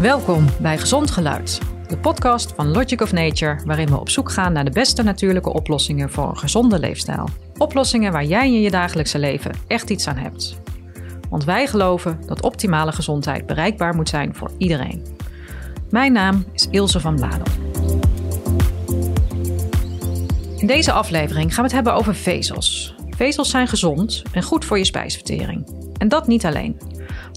Welkom bij Gezond Geluid, de podcast van Logic of Nature, waarin we op zoek gaan naar de beste natuurlijke oplossingen voor een gezonde leefstijl. Oplossingen waar jij in je dagelijkse leven echt iets aan hebt. Want wij geloven dat optimale gezondheid bereikbaar moet zijn voor iedereen. Mijn naam is Ilse van Bladel. In deze aflevering gaan we het hebben over vezels. Vezels zijn gezond en goed voor je spijsvertering. En dat niet alleen.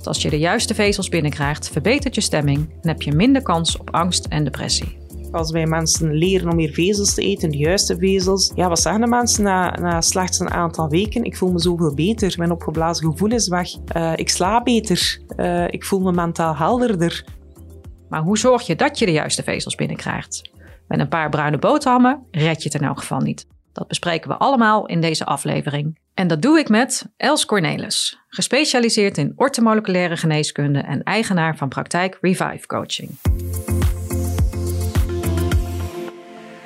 Want als je de juiste vezels binnenkrijgt, verbetert je stemming en heb je minder kans op angst en depressie. Als wij mensen leren om meer vezels te eten, de juiste vezels. Ja, wat zeggen de mensen na, na slechts een aantal weken? Ik voel me zoveel beter. Mijn opgeblazen gevoel is weg. Uh, ik sla beter. Uh, ik voel me mentaal helderder. Maar hoe zorg je dat je de juiste vezels binnenkrijgt? Met een paar bruine boterhammen red je het in elk geval niet. Dat bespreken we allemaal in deze aflevering. En dat doe ik met Els Cornelis, gespecialiseerd in ortomoleculaire geneeskunde en eigenaar van praktijk Revive Coaching.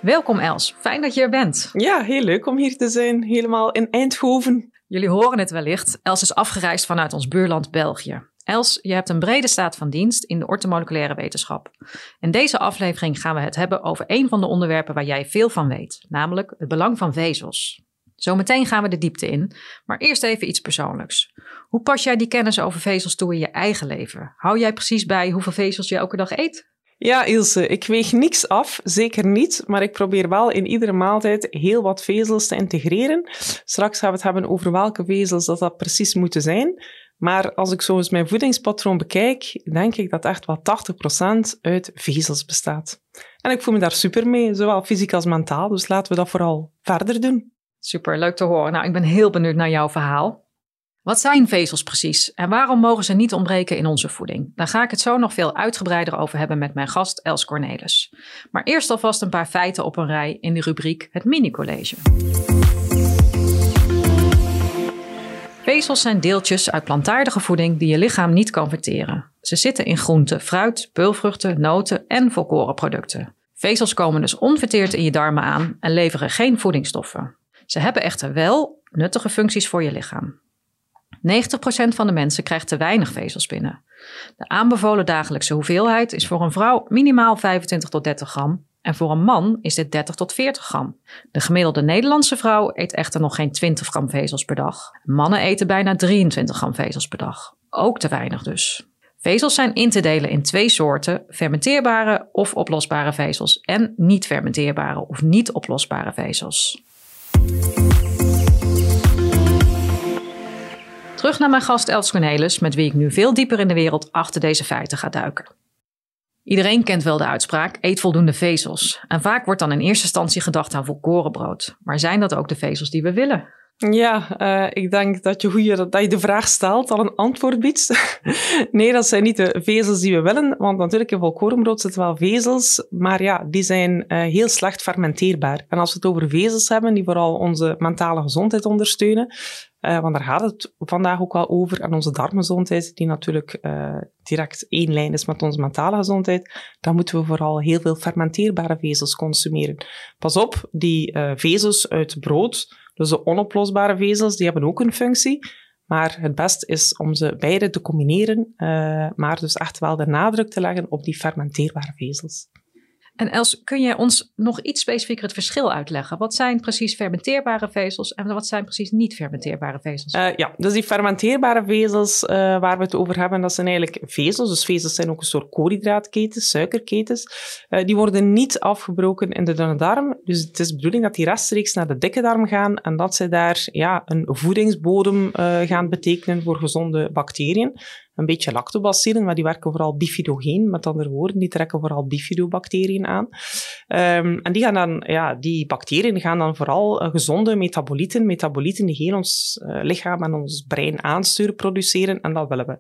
Welkom Els, fijn dat je er bent. Ja, heel leuk om hier te zijn, helemaal in Eindhoven. Jullie horen het wellicht, Els is afgereisd vanuit ons buurland België. Els, je hebt een brede staat van dienst in de ortomoleculaire wetenschap. In deze aflevering gaan we het hebben over een van de onderwerpen waar jij veel van weet, namelijk het belang van vezels. Zometeen gaan we de diepte in, maar eerst even iets persoonlijks. Hoe pas jij die kennis over vezels toe in je eigen leven? Hou jij precies bij hoeveel vezels je elke dag eet? Ja, Ilse, ik weeg niks af, zeker niet, maar ik probeer wel in iedere maaltijd heel wat vezels te integreren. Straks gaan we het hebben over welke vezels dat, dat precies moeten zijn. Maar als ik zo eens mijn voedingspatroon bekijk, denk ik dat echt wel 80% uit vezels bestaat. En ik voel me daar super mee, zowel fysiek als mentaal, dus laten we dat vooral verder doen. Super, leuk te horen. Nou, ik ben heel benieuwd naar jouw verhaal. Wat zijn vezels precies en waarom mogen ze niet ontbreken in onze voeding? Daar ga ik het zo nog veel uitgebreider over hebben met mijn gast Els Cornelis. Maar eerst alvast een paar feiten op een rij in de rubriek Het Mini-college. Vezels zijn deeltjes uit plantaardige voeding die je lichaam niet kan verteren. Ze zitten in groenten, fruit, peulvruchten, noten en volkorenproducten. Vezels komen dus onverteerd in je darmen aan en leveren geen voedingsstoffen. Ze hebben echter wel nuttige functies voor je lichaam. 90% van de mensen krijgt te weinig vezels binnen. De aanbevolen dagelijkse hoeveelheid is voor een vrouw minimaal 25 tot 30 gram en voor een man is dit 30 tot 40 gram. De gemiddelde Nederlandse vrouw eet echter nog geen 20 gram vezels per dag. Mannen eten bijna 23 gram vezels per dag. Ook te weinig dus. Vezels zijn in te delen in twee soorten: fermenteerbare of oplosbare vezels en niet fermenteerbare of niet oplosbare vezels. Terug naar mijn gast Els Cornelis, met wie ik nu veel dieper in de wereld achter deze feiten ga duiken. Iedereen kent wel de uitspraak: eet voldoende vezels. En vaak wordt dan in eerste instantie gedacht aan volkorenbrood. Maar zijn dat ook de vezels die we willen? Ja, uh, ik denk dat je, hoe dat je de vraag stelt al een antwoord biedt. nee, dat zijn niet de vezels die we willen, want natuurlijk in volkorenbrood zitten wel vezels, maar ja, die zijn uh, heel slecht fermenteerbaar. En als we het over vezels hebben, die vooral onze mentale gezondheid ondersteunen, uh, want daar gaat het vandaag ook wel over, en onze darmgezondheid, die natuurlijk direct één lijn is met onze mentale gezondheid, dan moeten we vooral heel veel fermenteerbare vezels consumeren. Pas op, die vezels uit brood, dus de onoplosbare vezels, die hebben ook een functie. Maar het beste is om ze beide te combineren, uh, maar dus echt wel de nadruk te leggen op die fermenteerbare vezels. En Els, kun je ons nog iets specifieker het verschil uitleggen? Wat zijn precies fermenteerbare vezels en wat zijn precies niet fermenteerbare vezels? Uh, ja, dus die fermenteerbare vezels uh, waar we het over hebben, dat zijn eigenlijk vezels. Dus vezels zijn ook een soort koolhydraatketens, suikerketens. Uh, die worden niet afgebroken in de dunne darm. Dus het is de bedoeling dat die rechtstreeks naar de dikke darm gaan en dat ze daar ja, een voedingsbodem gaan betekenen voor gezonde bacteriën een beetje lactobacillen, maar die werken vooral bifidogeen. Met andere woorden, die trekken vooral bifidobacteriën aan. Um, en die, gaan dan, ja, die bacteriën gaan dan vooral uh, gezonde metabolieten, metabolieten die heel ons uh, lichaam en ons brein aansturen, produceren. En dat willen we.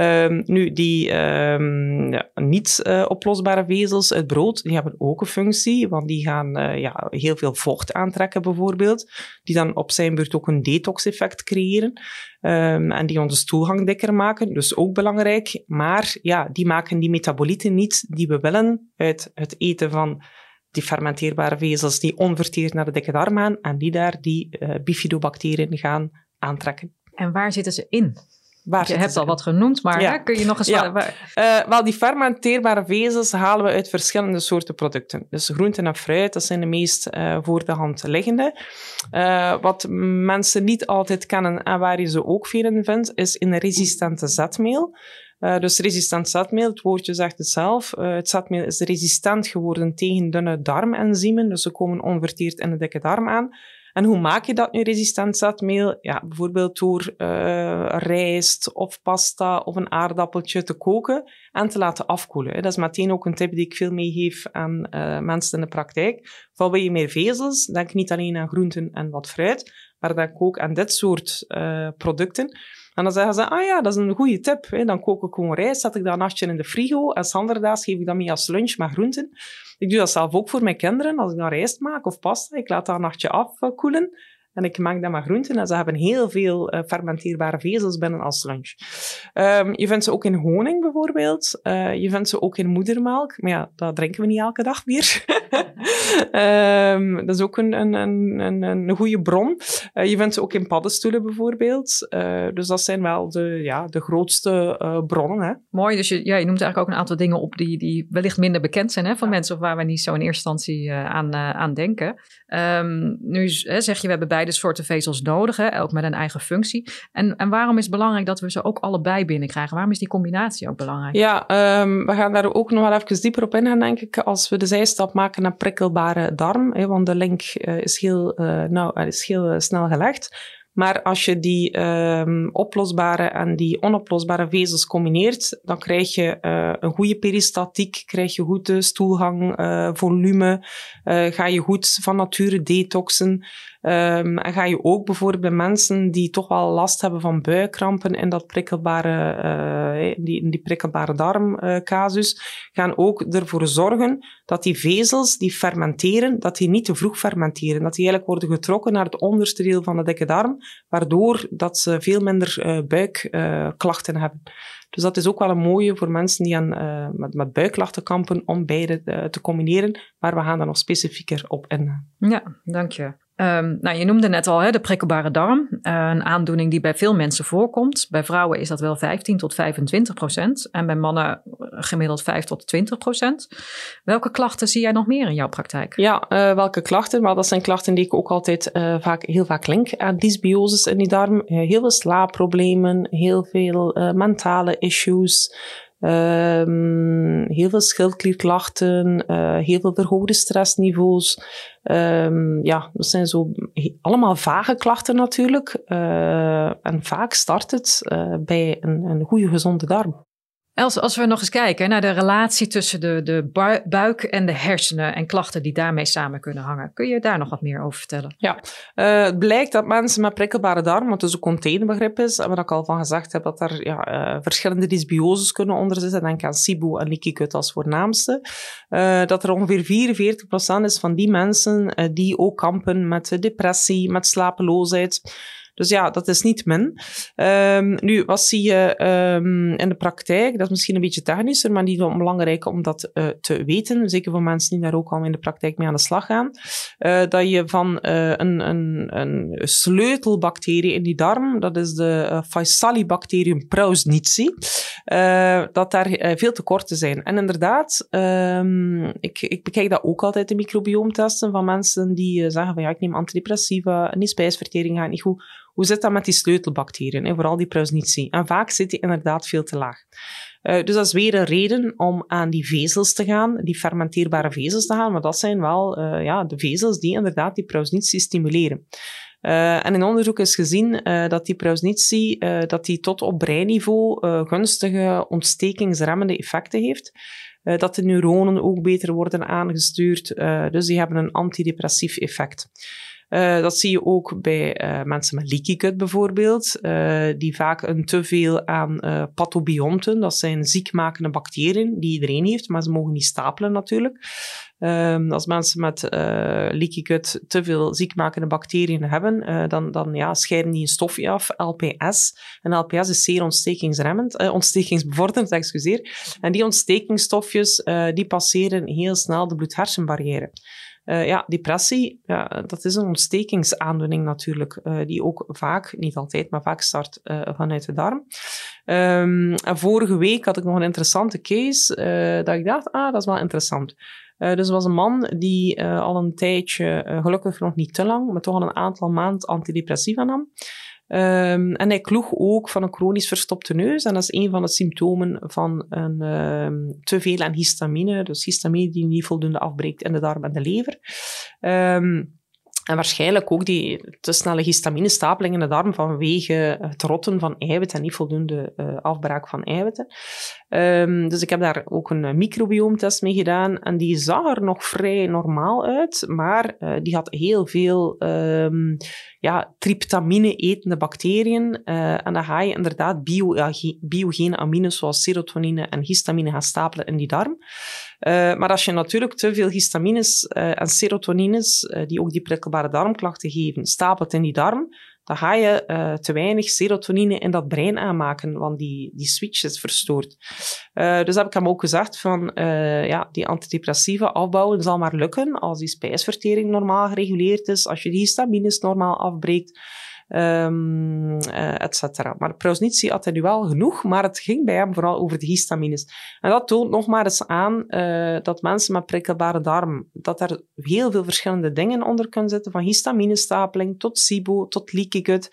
Um, nu, die um, ja, niet uh, oplosbare vezels uit brood, die hebben ook een functie, want die gaan ja, heel veel vocht aantrekken bijvoorbeeld, die dan op zijn beurt ook een detox-effect creëren. Um, en die onze stoelgang dikker maken, dus ook belangrijk. Maar ja, die maken die metabolieten niet die we willen uit het eten van die fermenteerbare vezels die onverteerd naar de dikke darm gaan en die daar die uh, bifidobacteriën gaan aantrekken. En waar zitten ze in? Je hebt al wat genoemd, maar kun je nog eens... Ja. Uh, wel, die fermenteerbare vezels halen we uit verschillende soorten producten. Dus groenten en fruit, dat zijn de meest uh, voor de hand liggende. Uh, wat mensen niet altijd kennen en waar je ze ook veel in vindt, is in resistente zetmeel. Uh, dus resistent zetmeel, het woordje zegt het zelf. Uh, het zetmeel is resistent geworden tegen dunne darmenzymen, dus ze komen onverteerd in de dikke darm aan. En hoe maak je dat nu resistent zetmeel? Ja, bijvoorbeeld door uh, rijst of pasta of een aardappeltje te koken en te laten afkoelen. Dat is meteen ook een tip die ik veel meegeef aan uh, mensen in de praktijk. Van wil je meer vezels, denk niet alleen aan groenten en wat fruit, maar denk ook aan dit soort uh, producten. En dan zeggen ze, ah ja, dat is een goede tip. Dan kook ik gewoon rijst, zet ik dat een nachtje in de frigo. En zanderdags geef ik dat mee als lunch met groenten. Ik doe dat zelf ook voor mijn kinderen. Als ik dan rijst maak of pasta, ik laat dat een nachtje afkoelen. En ik maak dat met groenten en ze hebben heel veel uh, fermenteerbare vezels binnen als lunch. Um, je vindt ze ook in honing bijvoorbeeld. Uh, je vindt ze ook in moedermelk. Maar ja, dat drinken we niet elke dag meer. um, dat is ook een, een, een, een, goede bron. Uh, je vindt ze ook in paddenstoelen bijvoorbeeld. dus dat zijn wel de, ja, de grootste bronnen. Hè. Mooi, dus je, ja, je noemt eigenlijk ook een aantal dingen op die, die wellicht minder bekend zijn hè, van mensen of waar we niet zo in eerste instantie aan, aan denken. Um, nu zeg je, we hebben beide soorten vezels nodig, hè, elk met een eigen functie. En, en waarom is het belangrijk dat we ze ook allebei binnenkrijgen? Waarom is die combinatie ook belangrijk? Ja, um, we gaan daar ook nog wel even dieper op ingaan, denk ik, als we de zijstap maken naar prikkelbare darm. Hè, want de link uh, is heel, uh, nou, is heel snel gelegd. Maar als je die um, oplosbare en die onoplosbare vezels combineert, dan krijg je een goede peristatiek, krijg je goede stoelgang, volume, ga je goed van nature detoxen. Um, en ga je ook bijvoorbeeld bij mensen die toch wel last hebben van buikkrampen in dat prikkelbare, uh, die, die prikkelbare darmcasus, uh, gaan ook ervoor zorgen dat die vezels die fermenteren, dat die niet te vroeg fermenteren. Dat die eigenlijk worden getrokken naar het onderste deel van de dikke darm, waardoor dat ze veel minder uh, buikklachten hebben. Dus dat is ook wel een mooie voor mensen die aan, met, met buikklachten kampen om beide te combineren. Maar we gaan daar nog specifieker op in. Ja, dank je. Um, nou, je noemde net al hè, de prikkelbare darm, uh, een aandoening die bij veel mensen voorkomt. Bij vrouwen is dat wel 15 tot 25 procent en bij mannen gemiddeld 5 tot 20 procent. Welke klachten zie jij nog meer in jouw praktijk? Ja, uh, welke klachten? Maar dat zijn klachten die ik ook altijd vaak, heel vaak link aan dysbioses in die darm. heel veel slaapproblemen, heel veel mentale issues. Um, heel veel schildklierklachten, uh, heel veel verhoogde stressniveaus. Um, ja, dat zijn zo allemaal vage klachten natuurlijk. Uh, en vaak start het uh, bij een, een goede gezonde darm. Els, als we nog eens kijken naar de relatie tussen de, de buik en de hersenen en klachten die daarmee samen kunnen hangen. Kun je daar nog wat meer over vertellen? Ja, uh, het blijkt dat mensen met prikkelbare darm, wat dus een containerbegrip is, wat ik al van gezegd heb, dat er ja, uh, verschillende dysbioses kunnen onder zitten. Denk aan SIBO en leaky gut als voornaamste. Uh, dat er ongeveer 44% is van die mensen die ook kampen met depressie, met slapeloosheid. Dus ja, dat is niet min. Um, nu, wat zie je um, in de praktijk? Dat is misschien een beetje technischer, maar niet onbelangrijk om dat uh, te weten. Zeker voor mensen die daar ook al in de praktijk mee aan de slag gaan. Uh, dat je van uh, een, een, een sleutelbacterie in die darm, dat is de Faesalibacterium prausnitzii, dat daar veel tekorten zijn. En inderdaad, um, ik, ik bekijk dat ook altijd in microbioomtesten van mensen die zeggen van ja, ik neem antidepressiva en die spijsvertering gaat niet goed hoe zit dat met die sleutelbacteriën, hè? vooral die Prausnitzii? En vaak zit die inderdaad veel te laag. Uh, dus dat is weer een reden om aan die vezels te gaan, die fermenteerbare vezels te gaan, maar dat zijn wel uh, ja, de vezels die inderdaad die Prausnitzii stimuleren. Uh, en in onderzoek is gezien dat die Prausnitzii dat die tot op breinniveau gunstige ontstekingsremmende effecten heeft. dat de neuronen ook beter worden aangestuurd. dus die hebben een antidepressief effect. Uh, dat zie je ook bij uh, mensen met leaky gut bijvoorbeeld, uh, die vaak een te veel aan pathobionten, dat zijn ziekmakende bacteriën die iedereen heeft, maar ze mogen niet stapelen natuurlijk. Um, als mensen met leaky gut te veel ziekmakende bacteriën hebben, dan, dan ja, scheiden die een stofje af, LPS. En LPS is zeer ontstekingsremmend, ontstekingsbevorderend, excuseer. En die ontstekingsstofjes, die passeren heel snel de bloed-hersenbarrière. Uh, ja, depressie, ja, dat is een ontstekingsaandoening natuurlijk, uh, die ook vaak, niet altijd, maar vaak start uh, vanuit de darm. Um, en vorige week had ik nog een interessante case, dat ik dacht, ah, dat is wel interessant. dus was een man die al een tijdje, gelukkig nog niet te lang, maar toch al een aantal maanden antidepressiva nam. Um, en hij kloeg ook van een chronisch verstopte neus. En dat is een van de symptomen van een, um, te veel aan histamine. Dus histamine die niet voldoende afbreekt in de darm en de lever. Um, en waarschijnlijk ook die te snelle histaminestapeling in de darm vanwege het rotten van eiwit en niet voldoende uh, afbraak van eiwitten. Um, dus ik heb daar ook een microbioomtest mee gedaan en die zag er nog vrij normaal uit, maar uh, die had heel veel um, ja, tryptamine etende bacteriën. En dan ga je inderdaad bio, biogene amines zoals serotonine en histamine gaan stapelen in die darm. Uh, maar als je natuurlijk te veel histamines uh, en serotonines, uh, die ook die prikkelbare darmklachten geven, stapelt in die darm, dan ga je te weinig serotonine in dat brein aanmaken, want die, die switch is verstoord. dus heb ik hem ook gezegd van, ja, die antidepressiva afbouwen zal maar lukken als die spijsvertering normaal gereguleerd is, als je die histamines normaal afbreekt um, et cetera. Maar Prausnitzi had hij nu wel genoeg, maar het ging bij hem vooral over de histamines. En dat toont nog maar eens aan uh, dat mensen met prikkelbare darm, dat er heel veel verschillende dingen onder kunnen zitten, van histaminestapeling tot SIBO, tot leaky gut.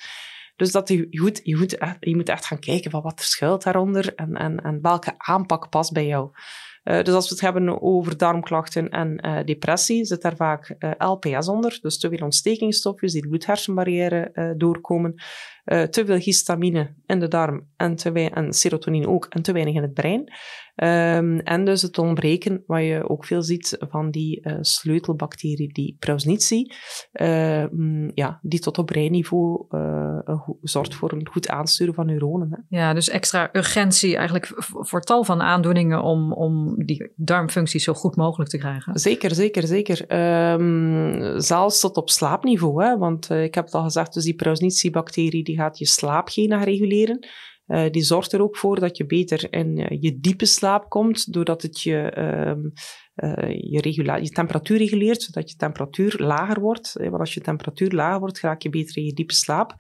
Dus dat je, goed, je, moet echt, je moet echt gaan kijken van wat er schuilt daaronder en, en, en welke aanpak past bij jou. Uh, dus als we het hebben over darmklachten en uh, depressie, zit daar vaak uh, LPS onder, dus te veel ontstekingsstofjes die de bloed-hersenbarrière doorkomen. Uh, te veel histamine in de darm en, te en serotonine ook en te weinig in het brein. Um, en dus het ontbreken, wat je ook veel ziet van die uh, sleutelbacterie, die Prausnitzi, uh, ja, die tot op breinniveau zorgt voor een goed aansturen van neuronen. Hè. Ja, dus extra urgentie eigenlijk voor tal van aandoeningen om, om die darmfunctie zo goed mogelijk te krijgen. Zeker, zeker, zeker. Um, zelfs tot op slaapniveau, hè, want ik heb het al gezegd, dus die Prausnitzi-bacterie die gaat je slaapgenen reguleren. Uh, die zorgt er ook voor dat je beter in uh, je diepe slaap komt, doordat het je, uh, je, regula temperatuur reguleert, zodat je temperatuur lager wordt. want als je temperatuur lager wordt, raak je beter in je diepe slaap.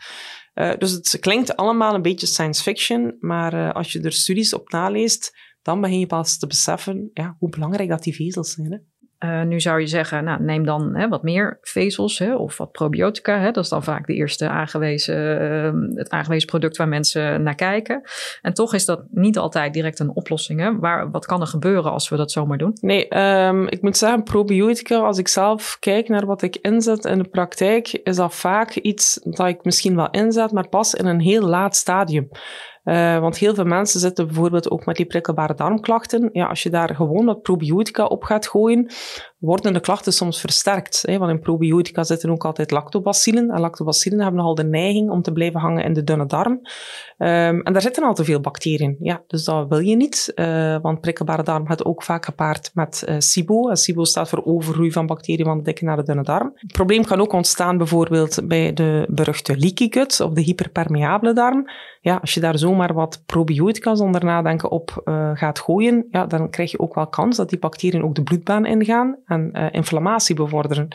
dus het klinkt allemaal een beetje science fiction, maar als je er studies op naleest, dan begin je pas te beseffen ja, hoe belangrijk dat die vezels zijn. Hè? Uh, nu zou je zeggen, nou, neem dan hè, wat meer vezels hè, of wat probiotica. Hè, dat is dan vaak de eerste aangewezen, uh, het aangewezen product waar mensen naar kijken. En toch is dat niet altijd direct een oplossing. Hè? Waar, wat kan er gebeuren als we dat zomaar doen? Nee, um, ik moet zeggen, probiotica, als ik zelf kijk naar wat ik inzet in de praktijk, is dat vaak iets dat ik misschien wel inzet, maar pas in een heel laat stadium. Uh, want heel veel mensen zitten bijvoorbeeld ook met die prikkelbare darmklachten. Ja, als je daar gewoon wat probiotica op gaat gooien, worden de klachten soms versterkt. Hè? Want in probiotica zitten ook altijd lactobacillen. En lactobacillen hebben nogal de neiging om te blijven hangen in de dunne darm. Um, en daar zitten al te veel bacteriën. Ja, dus dat wil je niet. Uh, want prikkelbare darm gaat ook vaak gepaard met uh, SIBO. En SIBO staat voor overgroei van bacteriën van de dikke naar de dunne darm. Het probleem kan ook ontstaan bijvoorbeeld bij de beruchte leaky gut of de hyperpermeabele darm. Ja, als je daar zomaar wat probiotica zonder nadenken op uh, gaat gooien, ja, dan krijg je ook wel kans dat die bacteriën ook de bloedbaan ingaan en uh, inflammatie bevorderen.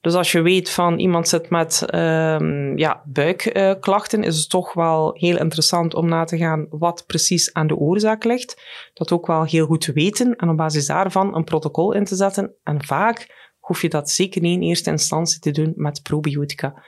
Dus als je weet van iemand zit met um, ja, buikklachten, is het toch wel heel interessant om na te gaan wat precies aan de oorzaak ligt. Dat ook wel heel goed te weten en op basis daarvan een protocol in te zetten. En vaak hoef je dat zeker niet in eerste instantie te doen met probiotica.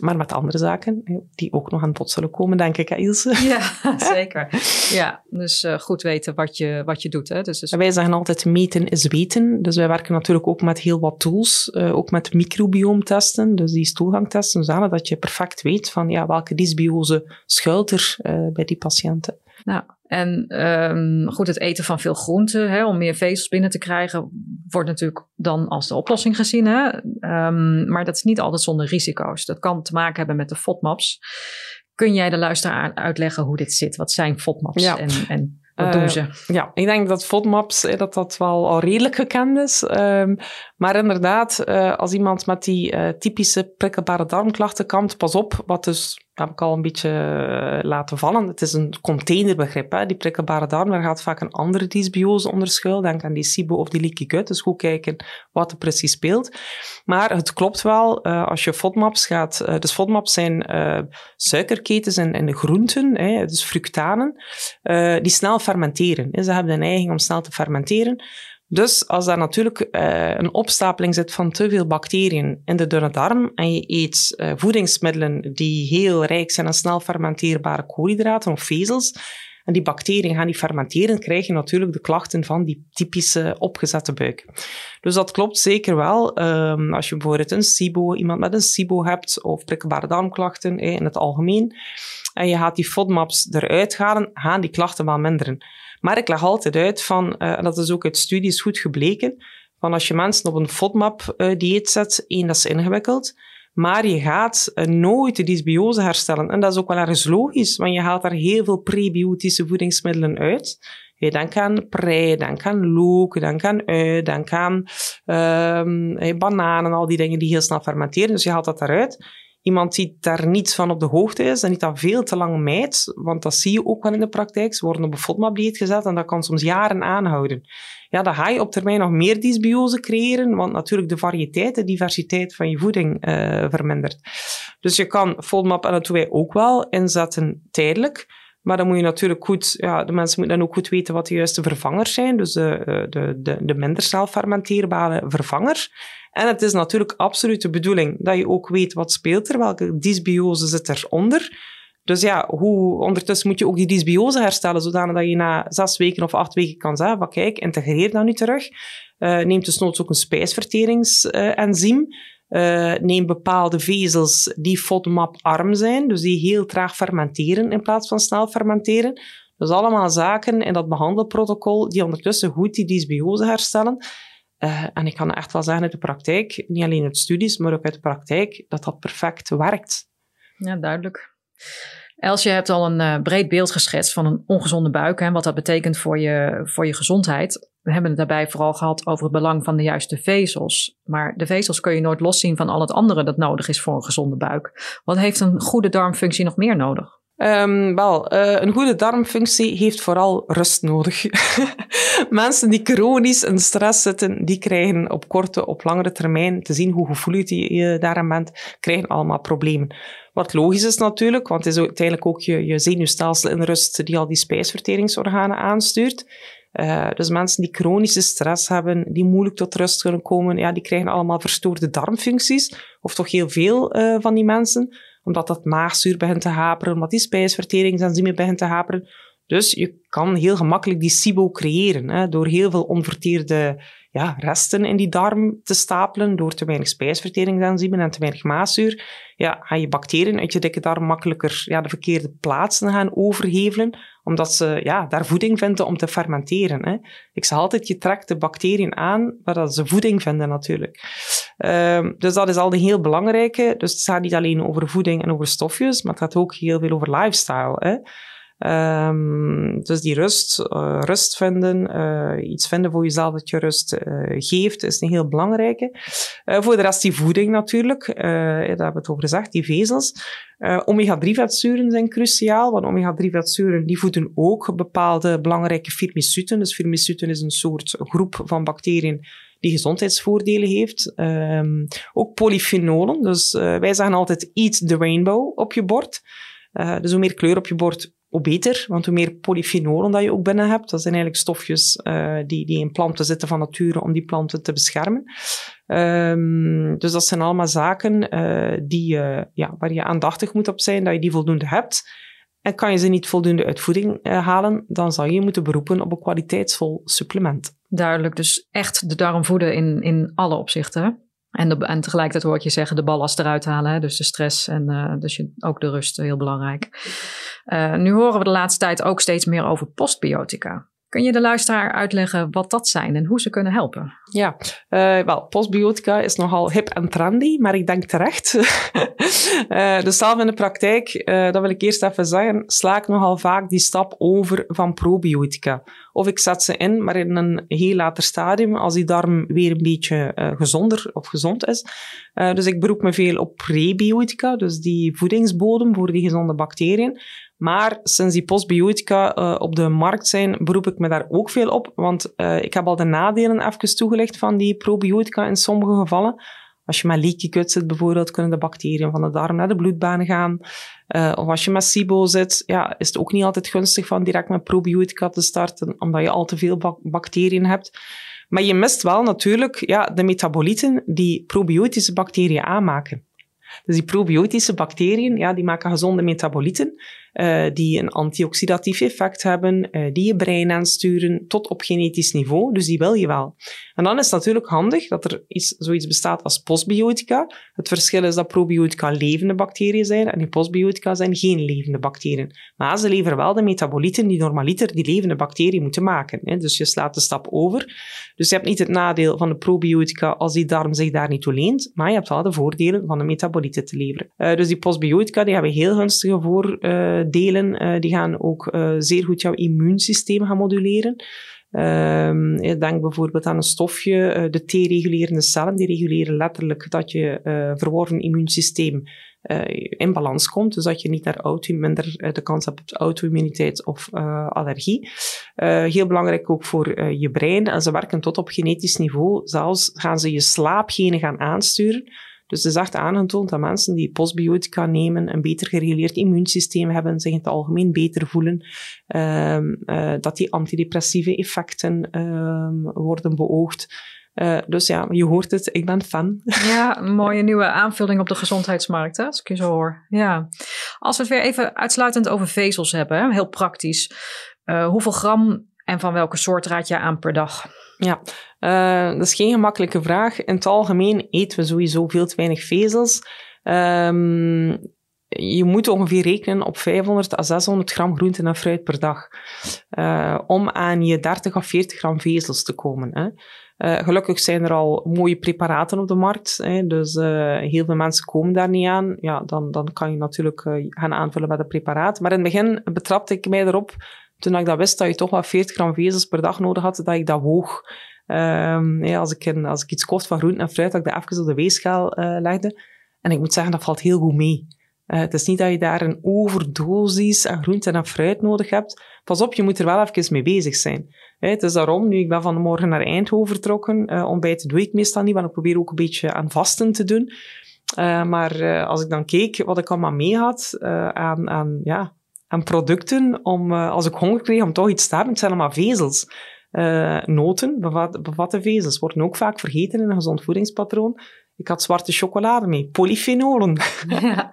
Maar met andere zaken, die ook nog aan bod zullen komen, denk ik, hè, Ilse? Ja, zeker. Ja, dus uh, goed weten wat je, wat je doet. Hè. Dus, dus... Wij zeggen altijd meten is weten. Dus wij werken natuurlijk ook met heel wat tools, uh, ook met microbioomtesten, dus die stoelgangtesten, zodat dat je perfect weet van ja, welke dysbiose schuilt er uh, bij die patiënten. Nou, en um, goed, het eten van veel groenten hè, om meer vezels binnen te krijgen, wordt natuurlijk dan als de oplossing gezien. Hè? Um, maar dat is niet altijd zonder risico's. Dat kan te maken hebben met de FODMAPs. Kun jij de luisteraar uitleggen hoe dit zit? Wat zijn FODMAPs ja. en, en wat doen ze? Uh, ja, ik denk dat FODMAPs dat dat wel al redelijk gekend is. Um, maar inderdaad, uh, als iemand met die uh, typische prikkelbare darmklachten kampt, pas op, wat dus heb ik al een beetje eh, laten vallen. Het is een containerbegrip. Hè. Die prikkelbare darm, daar gaat vaak een andere dysbiose onder schuil. Denk aan die SIBO of die leaky gut. Dus goed kijken wat er precies speelt. Maar het klopt wel, als je FODMAPs gaat... Dus FODMAPs zijn suikerketens in, in de groenten, hè, dus fructanen, die snel fermenteren. Ze hebben de neiging om snel te fermenteren. Dus als daar natuurlijk uh, een opstapeling zit van te veel bacteriën in de dunne darm en je eet uh, voedingsmiddelen die heel rijk zijn aan snel fermenteerbare koolhydraten of vezels, en die bacteriën gaan die fermenteren, krijg je natuurlijk de klachten van die typische opgezette buik. Dus dat klopt zeker wel. Um, als je bijvoorbeeld een SIBO, iemand met een SIBO hebt, of prikkelbare darmklachten eh, in het algemeen, en je gaat die FODMAPs eruit halen, gaan die klachten wel minderen. Maar ik leg altijd uit van, uh, en dat is ook uit studies goed gebleken, van als je mensen op een FODMAP-dieet zet, één, dat is ingewikkeld, maar je gaat uh, nooit de dysbiose herstellen. En dat is ook wel ergens logisch, want je haalt daar heel veel prebiotische voedingsmiddelen uit. Je denkt aan prei, denk aan look, denk aan ui, denk aan um, bananen, al die dingen die heel snel fermenteren. Dus je haalt dat eruit. Iemand die daar niets van op de hoogte is en die dat veel te lang mijt, want dat zie je ook wel in de praktijk. Ze worden op een FODMAP-dieet gezet en dat kan soms jaren aanhouden. Ja, dan ga je op termijn nog meer dysbiose creëren, want natuurlijk de variëteit, de diversiteit van je voeding uh, vermindert. Dus je kan FODMAP, en dat doen wij ook wel, inzetten tijdelijk. Maar dan moet je natuurlijk goed, ja, de mensen moeten dan ook goed weten wat de juiste vervangers zijn. Dus de, eh, de, de, de minder snel fermenteerbare vervangers. En het is natuurlijk absoluut de bedoeling dat je ook weet wat speelt er, welke dysbiose zit eronder. Dus ja, hoe, ondertussen moet je ook die dysbiose herstellen, zodanig dat je na zes weken of acht weken kan zeggen van kijk, integreer dat nu terug. Uh, neem desnoods ook een spijsverteringsenzym. Neem bepaalde vezels die FODMAP-arm zijn, dus die heel traag fermenteren in plaats van snel fermenteren. Dus allemaal zaken in dat behandelprotocol die ondertussen goed die dysbiose herstellen. Uh, en ik kan echt wel zeggen uit de praktijk, niet alleen uit studies, maar ook uit de praktijk, dat dat perfect werkt. Ja, duidelijk. Els, je hebt al een uh, breed beeld geschetst van een ongezonde buik en wat dat betekent voor je, voor je gezondheid. We hebben het daarbij vooral gehad over het belang van de juiste vezels. Maar de vezels kun je nooit loszien van al het andere dat nodig is voor een gezonde buik. Wat heeft een goede darmfunctie nog meer nodig? Um, wel, uh, een goede darmfunctie heeft vooral rust nodig. Mensen die chronisch in stress zitten, die krijgen op korte, op langere termijn, te zien hoe gevoelig je daaraan bent, krijgen allemaal problemen. Wat logisch is natuurlijk, want het is uiteindelijk ook je, je zenuwstelsel in rust die al die spijsverteringsorganen aanstuurt. Uh, dus mensen die chronische stress hebben, die moeilijk tot rust kunnen komen, ja, die krijgen allemaal verstoorde darmfuncties, of toch heel veel uh, van die mensen omdat dat maagzuur begint te haperen, omdat die spijsverteringsenzymen begint te haperen. Dus je kan heel gemakkelijk die SIBO creëren hè, door heel veel onverteerde ja, resten in die darm te stapelen, door te weinig spijsverteringsenzymen en te weinig maagzuur. Ja, ga je bacteriën uit je dikke darm makkelijker ja, de verkeerde plaatsen gaan overhevelen, omdat ze ja, daar voeding vinden om te fermenteren. Hè. Ik zeg altijd, je trekt de bacteriën aan waar ze voeding vinden natuurlijk. Uh, dus dat is al een heel belangrijke. Dus het gaat niet alleen over voeding en over stofjes, maar het gaat ook heel veel over lifestyle. Hè. Um, dus die rust, uh, rust vinden, uh, iets vinden voor jezelf dat je rust uh, geeft, is een heel belangrijke. voor de rest die voeding natuurlijk, daar hebben we het over gezegd, die vezels. omega-3-vetzuren zijn cruciaal, want omega-3-vetzuren die voeden ook bepaalde belangrijke firmicuten. Dus firmicuten is een soort groep van bacteriën die gezondheidsvoordelen heeft. Um, ook polyfenolen, dus wij zeggen altijd eat the rainbow op je bord. dus hoe meer kleur op je bord, hoe beter, want hoe meer polyfenolen dat je ook binnen hebt, dat zijn eigenlijk stofjes uh, die, die in planten zitten van nature om die planten te beschermen. Um, dus dat zijn allemaal zaken uh, die, uh, ja, waar je aandachtig moet op zijn, dat je die voldoende hebt. En kan je ze niet voldoende uit voeding halen, dan zal je moeten beroepen op een kwaliteitsvol supplement. Duidelijk, dus echt de darm voeden in, in alle opzichten. En, en tegelijkertijd hoor ik je zeggen de ballast eruit halen. Hè? Dus de stress en uh, dus je, ook de rust, heel belangrijk. Uh, nu horen we de laatste tijd ook steeds meer over postbiotica. Kun je de luisteraar uitleggen wat dat zijn en hoe ze kunnen helpen? Ja, uh, wel, postbiotica is nogal hip en trendy, maar ik denk terecht. uh, dus zelf in de praktijk, uh, dat wil ik eerst even zeggen, sla ik nogal vaak die stap over van probiotica. Of ik zet ze in, maar in een heel later stadium, als die darm weer een beetje gezonder of gezond is. dus ik beroep me veel op prebiotica, dus die voedingsbodem voor die gezonde bacteriën. Maar sinds die postbiotica uh, op de markt zijn, beroep ik me daar ook veel op. Want uh, ik heb al de nadelen even toegelicht van die probiotica in sommige gevallen. Als je met leaky gut zit bijvoorbeeld, kunnen de bacteriën van de darm naar de bloedbaan gaan. Uh, of als je met SIBO zit, ja, is het ook niet altijd gunstig van direct met probiotica te starten, omdat je al te veel bacteriën hebt. Maar je mist wel natuurlijk ja, de metabolieten die probiotische bacteriën aanmaken. Dus die probiotische bacteriën, ja, die maken gezonde metabolieten. Uh, die een antioxidatief effect hebben, uh, die je brein aansturen tot op genetisch niveau. Dus die wil je wel. En dan is het natuurlijk handig dat er iets, zoiets bestaat als postbiotica. Het verschil is dat probiotica levende bacteriën zijn en die postbiotica zijn geen levende bacteriën. Maar ze leveren wel de metabolieten die normaliter die levende bacteriën moeten maken. Hè. Dus je slaat de stap over. Dus je hebt niet het nadeel van de probiotica als die darm zich daar niet toe leent, maar je hebt wel de voordelen van de metabolieten te leveren. Uh, dus die postbiotica die hebben heel gunstige voordelen. Uh, die gaan ook uh, zeer goed jouw immuunsysteem gaan moduleren. Ik denk bijvoorbeeld aan een stofje, uh, de T-regulerende cellen, die reguleren letterlijk dat je uh, verworven immuunsysteem in balans komt. Dus dat je niet naar auto, minder de kans hebt op auto-immuniteit of allergie. heel belangrijk ook voor je brein. En ze werken tot op genetisch niveau. Zelfs gaan ze je slaapgenen gaan aansturen. Dus het is echt aangetoond dat mensen die postbiotica nemen een beter gereguleerd immuunsysteem hebben, zich in het algemeen beter voelen, um, uh, dat die antidepressieve effecten um, worden beoogd. Uh, dus ja, je hoort het, ik ben fan. Ja, mooie nieuwe aanvulling op de gezondheidsmarkt, hè, als ik je zo hoor. Ja. Als we het weer even uitsluitend over vezels hebben, heel praktisch. Uh, hoeveel gram en van welke soort raad je aan per dag? Ja, uh, dat is geen gemakkelijke vraag. In het algemeen eten we sowieso veel te weinig vezels. Um, je moet ongeveer rekenen op 500 à 600 gram groente en fruit per dag. Uh, om aan je 30 of 40 gram vezels te komen. Hè. Uh, gelukkig zijn er al mooie preparaten op de markt. Hè, dus heel veel mensen komen daar niet aan. Ja, dan, dan kan je natuurlijk gaan aanvullen met een preparaat. Maar in het begin betrapte ik mij erop toen ik dat wist dat je toch wel 40 gram vezels per dag nodig had, dat ik dat woog. Ja, als, ik als ik iets kocht van groente en fruit, dat ik dat even op de weegschaal uh, legde. En ik moet zeggen, dat valt heel goed mee. Uh, het is niet dat je daar een overdosis aan groente en fruit nodig hebt. Pas op, je moet er wel even mee bezig zijn. He, het is daarom, nu ik ben vanmorgen naar Eindhoven vertrokken, uh, ontbijten doe ik meestal niet, want ik probeer ook een beetje aan vasten te doen. Maar als ik dan keek wat ik allemaal mee had aan, aan ja, aan producten om, uh, als ik honger kreeg, om toch iets te hebben. Het zijn allemaal vezels. Uh, noten bevat, bevatten vezels, worden ook vaak vergeten in een gezond voedingspatroon. Ik had zwarte chocolade mee, polyfenolen. Ja.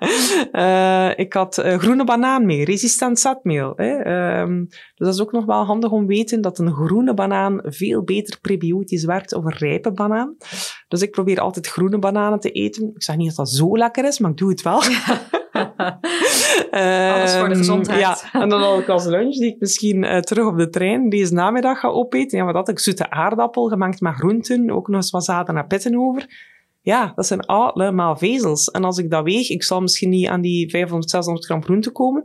uh, ik had uh, groene banaan mee, resistent zetmeel. Hè. Um, dus dat is ook nog wel handig om te weten dat een groene banaan veel beter prebiotisch werkt dan een rijpe banaan. Dus ik probeer altijd groene bananen te eten. Ik zeg niet dat dat zo lekker is, maar ik doe het wel. Ja. Alles voor de ehm, gezondheid. Ja, en dan had ik als lunch, die ik misschien uh, terug op de trein deze namiddag ga opeten. Ja, wat had ik? Zoete aardappel, gemengd met groenten, ook nog eens wat zaden en pitten over. Ja, dat zijn allemaal vezels. En als ik dat weeg, ik zal misschien niet aan die 500, 600 gram groente komen.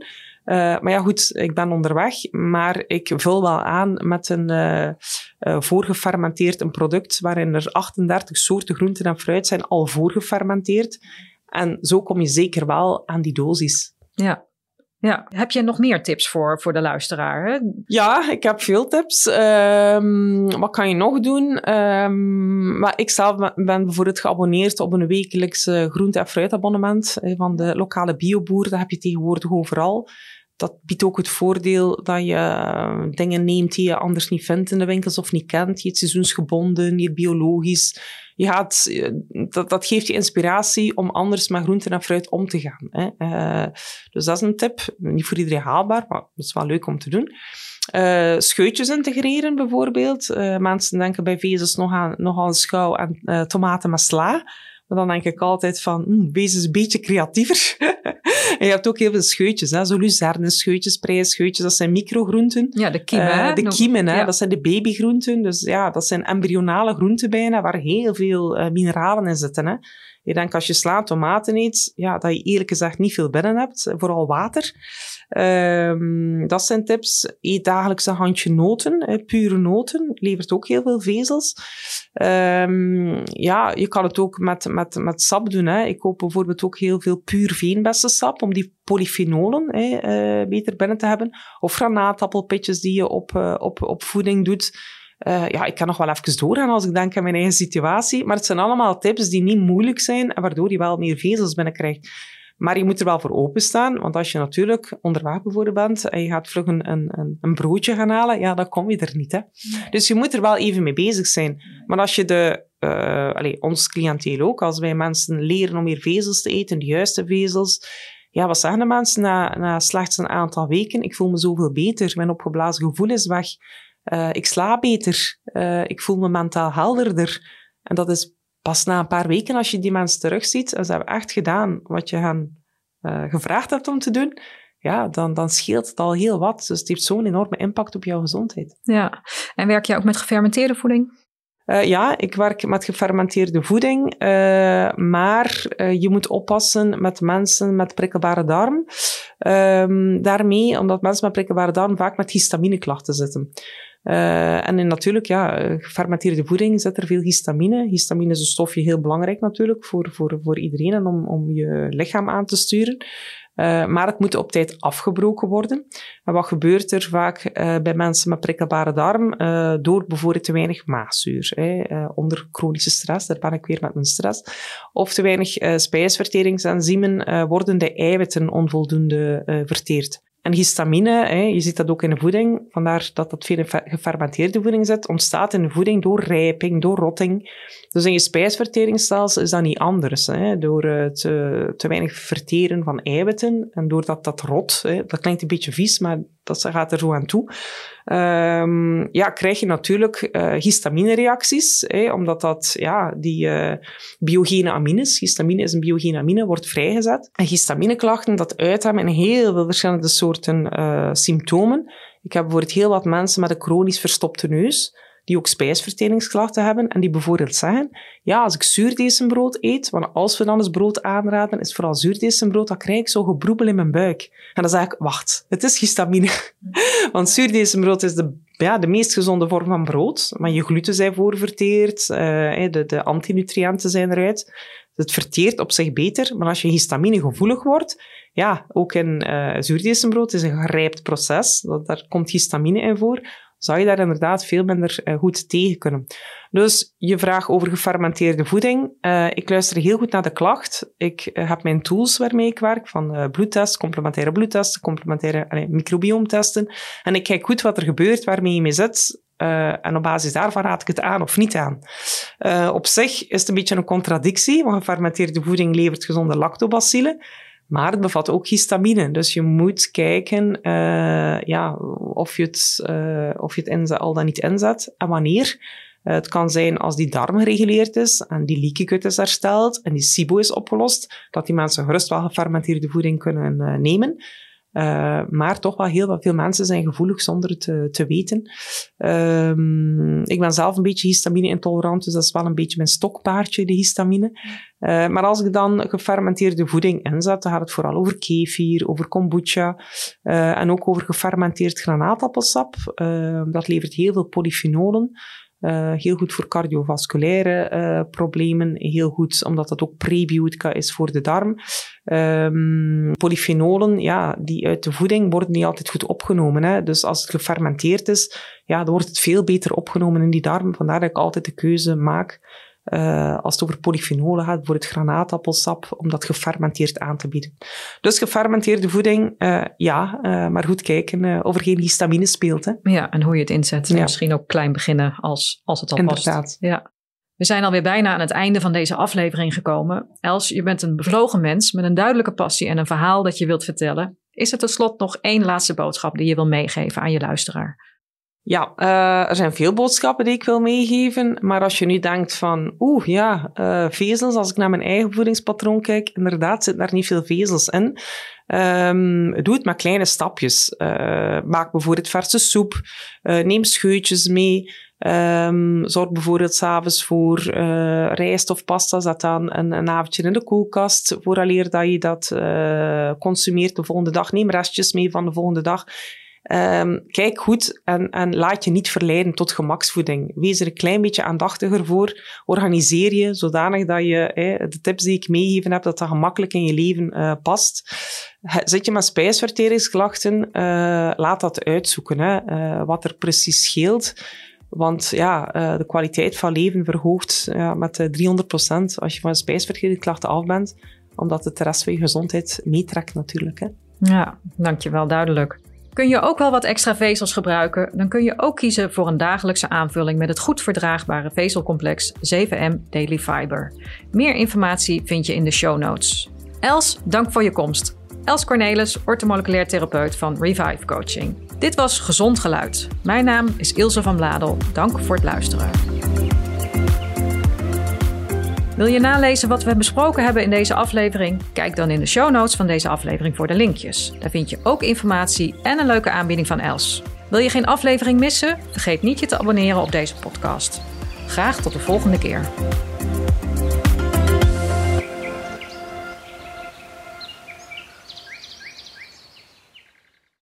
Uh, maar ja, goed, ik ben onderweg. Maar ik vul wel aan met een uh, uh, voorgefermenteerd een product waarin er 38 soorten groenten en fruit zijn al voorgefermenteerd. En zo kom je zeker wel aan die dosis. Ja. Ja, heb je nog meer tips voor, voor de luisteraar? Hè? Ja, ik heb veel tips. Um, wat kan je nog doen? Um, maar ik zelf ben bijvoorbeeld geabonneerd op een wekelijkse groente- en fruitabonnement van de lokale bioboer. Dat heb je tegenwoordig overal dat biedt ook het voordeel dat je eh, dingen neemt die je anders niet vindt in de winkels of niet kent. Je seizoensgebonden, je biologisch. Je gaat, eh, dat, dat geeft je inspiratie om anders met groenten en fruit om te gaan. Hè. Uh, dus dat is een tip. Niet voor iedereen haalbaar, maar het is wel leuk om te doen. Uh, scheutjes integreren bijvoorbeeld. Mensen denken bij vezels nog aan, nogal schouw aan tomaten met sla. Maar dan denk ik altijd van, hm, wees eens een beetje creatiever. en je hebt ook heel veel scheutjes, hè? zo luzernescheutjes, prijsscheutjes, dat zijn microgroenten. Ja, de kiemen. Uh, de kiemen, hè? dat zijn de babygroenten. Dus ja, dat zijn embryonale groenten bijna, waar heel veel uh, mineralen in zitten. Hè? Ik denk als je sla tomaten eet, ja, dat je eerlijk gezegd niet veel binnen hebt, vooral water. Um, dat zijn tips. Eet dagelijks een handje noten, pure noten, levert ook heel veel vezels. Um, ja, je kan het ook met, met, met sap doen. Hè. Ik koop bijvoorbeeld ook heel veel puur veenbessensap, om die polyfenolen hè, uh, beter binnen te hebben. Of granaatappelpitjes die je op, uh, op, op voeding doet. Uh, ja, ik kan nog wel even doorgaan als ik denk aan mijn eigen situatie. Maar het zijn allemaal tips die niet moeilijk zijn en waardoor je wel meer vezels binnenkrijgt. Maar je moet er wel voor openstaan, want als je natuurlijk onderweg bijvoorbeeld bent en je gaat vlug een, een, een broodje gaan halen, ja, dan kom je er niet. Hè? Dus je moet er wel even mee bezig zijn. Maar als je de, uh, allez, ons cliënteel ook, als wij mensen leren om meer vezels te eten, de juiste vezels, ja, wat zeggen de mensen na, na slechts een aantal weken? Ik voel me zoveel beter, mijn opgeblazen gevoel is weg, uh, ik slaap beter, uh, ik voel me mentaal helderder. En dat is pas na een paar weken, als je die mensen terugziet en ze hebben echt gedaan wat je hen uh, gevraagd hebt om te doen, ja, dan, dan scheelt het al heel wat. Dus het heeft zo'n enorme impact op jouw gezondheid. Ja, en werk je ook met gefermenteerde voeding? Uh, ja, ik werk met gefermenteerde voeding, uh, maar uh, je moet oppassen met mensen met prikkelbare darm. Um, daarmee, omdat mensen met prikkelbare darm vaak met histamineklachten zitten. Uh, en in, natuurlijk, ja, gefermenteerde voeding zit er veel histamine. Histamine is een stofje heel belangrijk natuurlijk voor, voor, voor iedereen en om, om je lichaam aan te sturen. Uh, maar het moet op tijd afgebroken worden. En wat gebeurt er vaak bij mensen met prikkelbare darm? Door bijvoorbeeld te weinig maagzuur. onder chronische stress, daar ben ik weer met mijn stress. Of te weinig spijsverteringsenzymen worden de eiwitten onvoldoende verteerd. En histamine, hè, je ziet dat ook in de voeding, vandaar dat dat veel in gefermenteerde voeding zit, ontstaat in de voeding door rijping, door rotting. Dus in je spijsverteringsstelsel is dat niet anders. Hè. Door uh, te, te, weinig verteren van eiwitten en doordat dat rot, hè, dat klinkt een beetje vies, maar dat gaat er zo aan toe, um, ja, krijg je natuurlijk uh, histaminereacties, hè, omdat dat, ja, die uh, biogene amines, histamine is een biogene amine, wordt vrijgezet. En histamineklachten, dat uiten in heel veel verschillende soorten uh, symptomen. Ik heb bijvoorbeeld heel wat mensen met een chronisch verstopte neus, die ook spijsverteringsklachten hebben en die bijvoorbeeld zeggen, ja, als ik zuurdezenbrood eet, want als we dan eens brood aanraden, is vooral zuurdezenbrood, dan krijg ik zo gebroebel in mijn buik. En dan zeg ik, wacht, het is histamine. want zuurdezenbrood is de, ja, de meest gezonde vorm van brood, maar je gluten zijn voorverteerd, uh, de, de antinutriënten zijn eruit. Het verteert op zich beter, maar als je histamine gevoelig wordt, ja, ook in uh, is een gerijpt proces, dat, daar komt histamine in voor, zou je daar inderdaad veel minder uh, goed tegen kunnen. Dus je vraag over gefermenteerde voeding. Uh, ik luister heel goed naar de klacht. Ik uh, heb mijn tools waarmee ik werk, van bloedtests, complementaire bloedtesten, complementaire microbiomtesten. En ik kijk goed wat er gebeurt, waarmee je mee zit. en op basis daarvan raad ik het aan of niet aan. op zich is het een beetje een contradictie, want gefermenteerde voeding levert gezonde lactobacillen. Maar het bevat ook histamine. Dus je moet kijken uh, ja, of je het, uh, of je het inzet, al dan niet inzet en wanneer. Uh, het kan zijn als die darm gereguleerd is en die leaky is hersteld en die SIBO is opgelost, dat die mensen gerust wel gefermenteerde voeding kunnen nemen. Uh, maar toch wel heel veel mensen zijn gevoelig zonder het te, te weten. Um, ik ben zelf een beetje histamine-intolerant, dus dat is wel een beetje mijn stokpaardje, de histamine. Uh, maar als ik dan gefermenteerde voeding inzet, dan gaat het vooral over kefir, over kombucha en ook over gefermenteerd granaatappelsap. dat levert heel veel polyfenolen. Uh, heel goed voor cardiovasculaire uh, problemen. Heel goed omdat dat ook prebiotica is voor de darm. Um, polyfenolen, ja, die uit de voeding worden niet altijd goed opgenomen. Hè. Dus als het gefermenteerd is, ja, dan wordt het veel beter opgenomen in die darm. Vandaar dat ik altijd de keuze maak uh, als het over polyfenolen gaat, voor het granaatappelsap, om dat gefermenteerd aan te bieden. Dus gefermenteerde voeding, uh, ja, uh, maar goed kijken of er geen histamine speelt. Hè. Ja, en hoe je het inzet. Ja. Misschien ook klein beginnen als, als het al Inderdaad. past. Ja. We zijn alweer bijna aan het einde van deze aflevering gekomen. Els, je bent een bevlogen mens met een duidelijke passie en een verhaal dat je wilt vertellen. Is er tot slot nog één laatste boodschap die je wil meegeven aan je luisteraar? Ja, uh, er zijn veel boodschappen die ik wil meegeven. Maar als je nu denkt van, oeh ja, uh, vezels, als ik naar mijn eigen voedingspatroon kijk, inderdaad zitten daar niet veel vezels in. Um, doe het met kleine stapjes. Uh, maak bijvoorbeeld verse soep. neem scheutjes mee. Um, zorg bijvoorbeeld s'avonds voor rijst of pasta. Zet dan een, een avondje in de koelkast. Vooraleer dat je dat consumeert de volgende dag. Neem restjes mee van de volgende dag. Um, kijk goed en, en laat je niet verleiden tot gemaksvoeding. Wees er een klein beetje aandachtiger voor. Organiseer je zodanig dat je eh, de tips die ik meegegeven heb, dat dat gemakkelijk in je leven uh, past. Zit je met spijsverteringsklachten, uh, laat dat uitzoeken. Hè, wat er precies scheelt. Want ja, de kwaliteit van leven verhoogt met 300% als je van spijsverteringsklachten af bent. Omdat het de rest van je gezondheid meetrekt natuurlijk. Hè. Ja, dankjewel, duidelijk. Kun je ook wel wat extra vezels gebruiken, dan kun je ook kiezen voor een dagelijkse aanvulling met het goed verdraagbare vezelcomplex 7M Daily Fiber. Meer informatie vind je in de show notes. Els, dank voor je komst. Els Cornelis, ortomoleculair therapeut van Revive Coaching. Dit was Gezond Geluid. Mijn naam is Ilse van Bladel. Dank voor het luisteren. Wil je nalezen wat we besproken hebben in deze aflevering? Kijk dan in de show notes van deze aflevering voor de linkjes. Daar vind je ook informatie en een leuke aanbieding van Els. Wil je geen aflevering missen? Vergeet niet je te abonneren op deze podcast. Graag tot de volgende keer.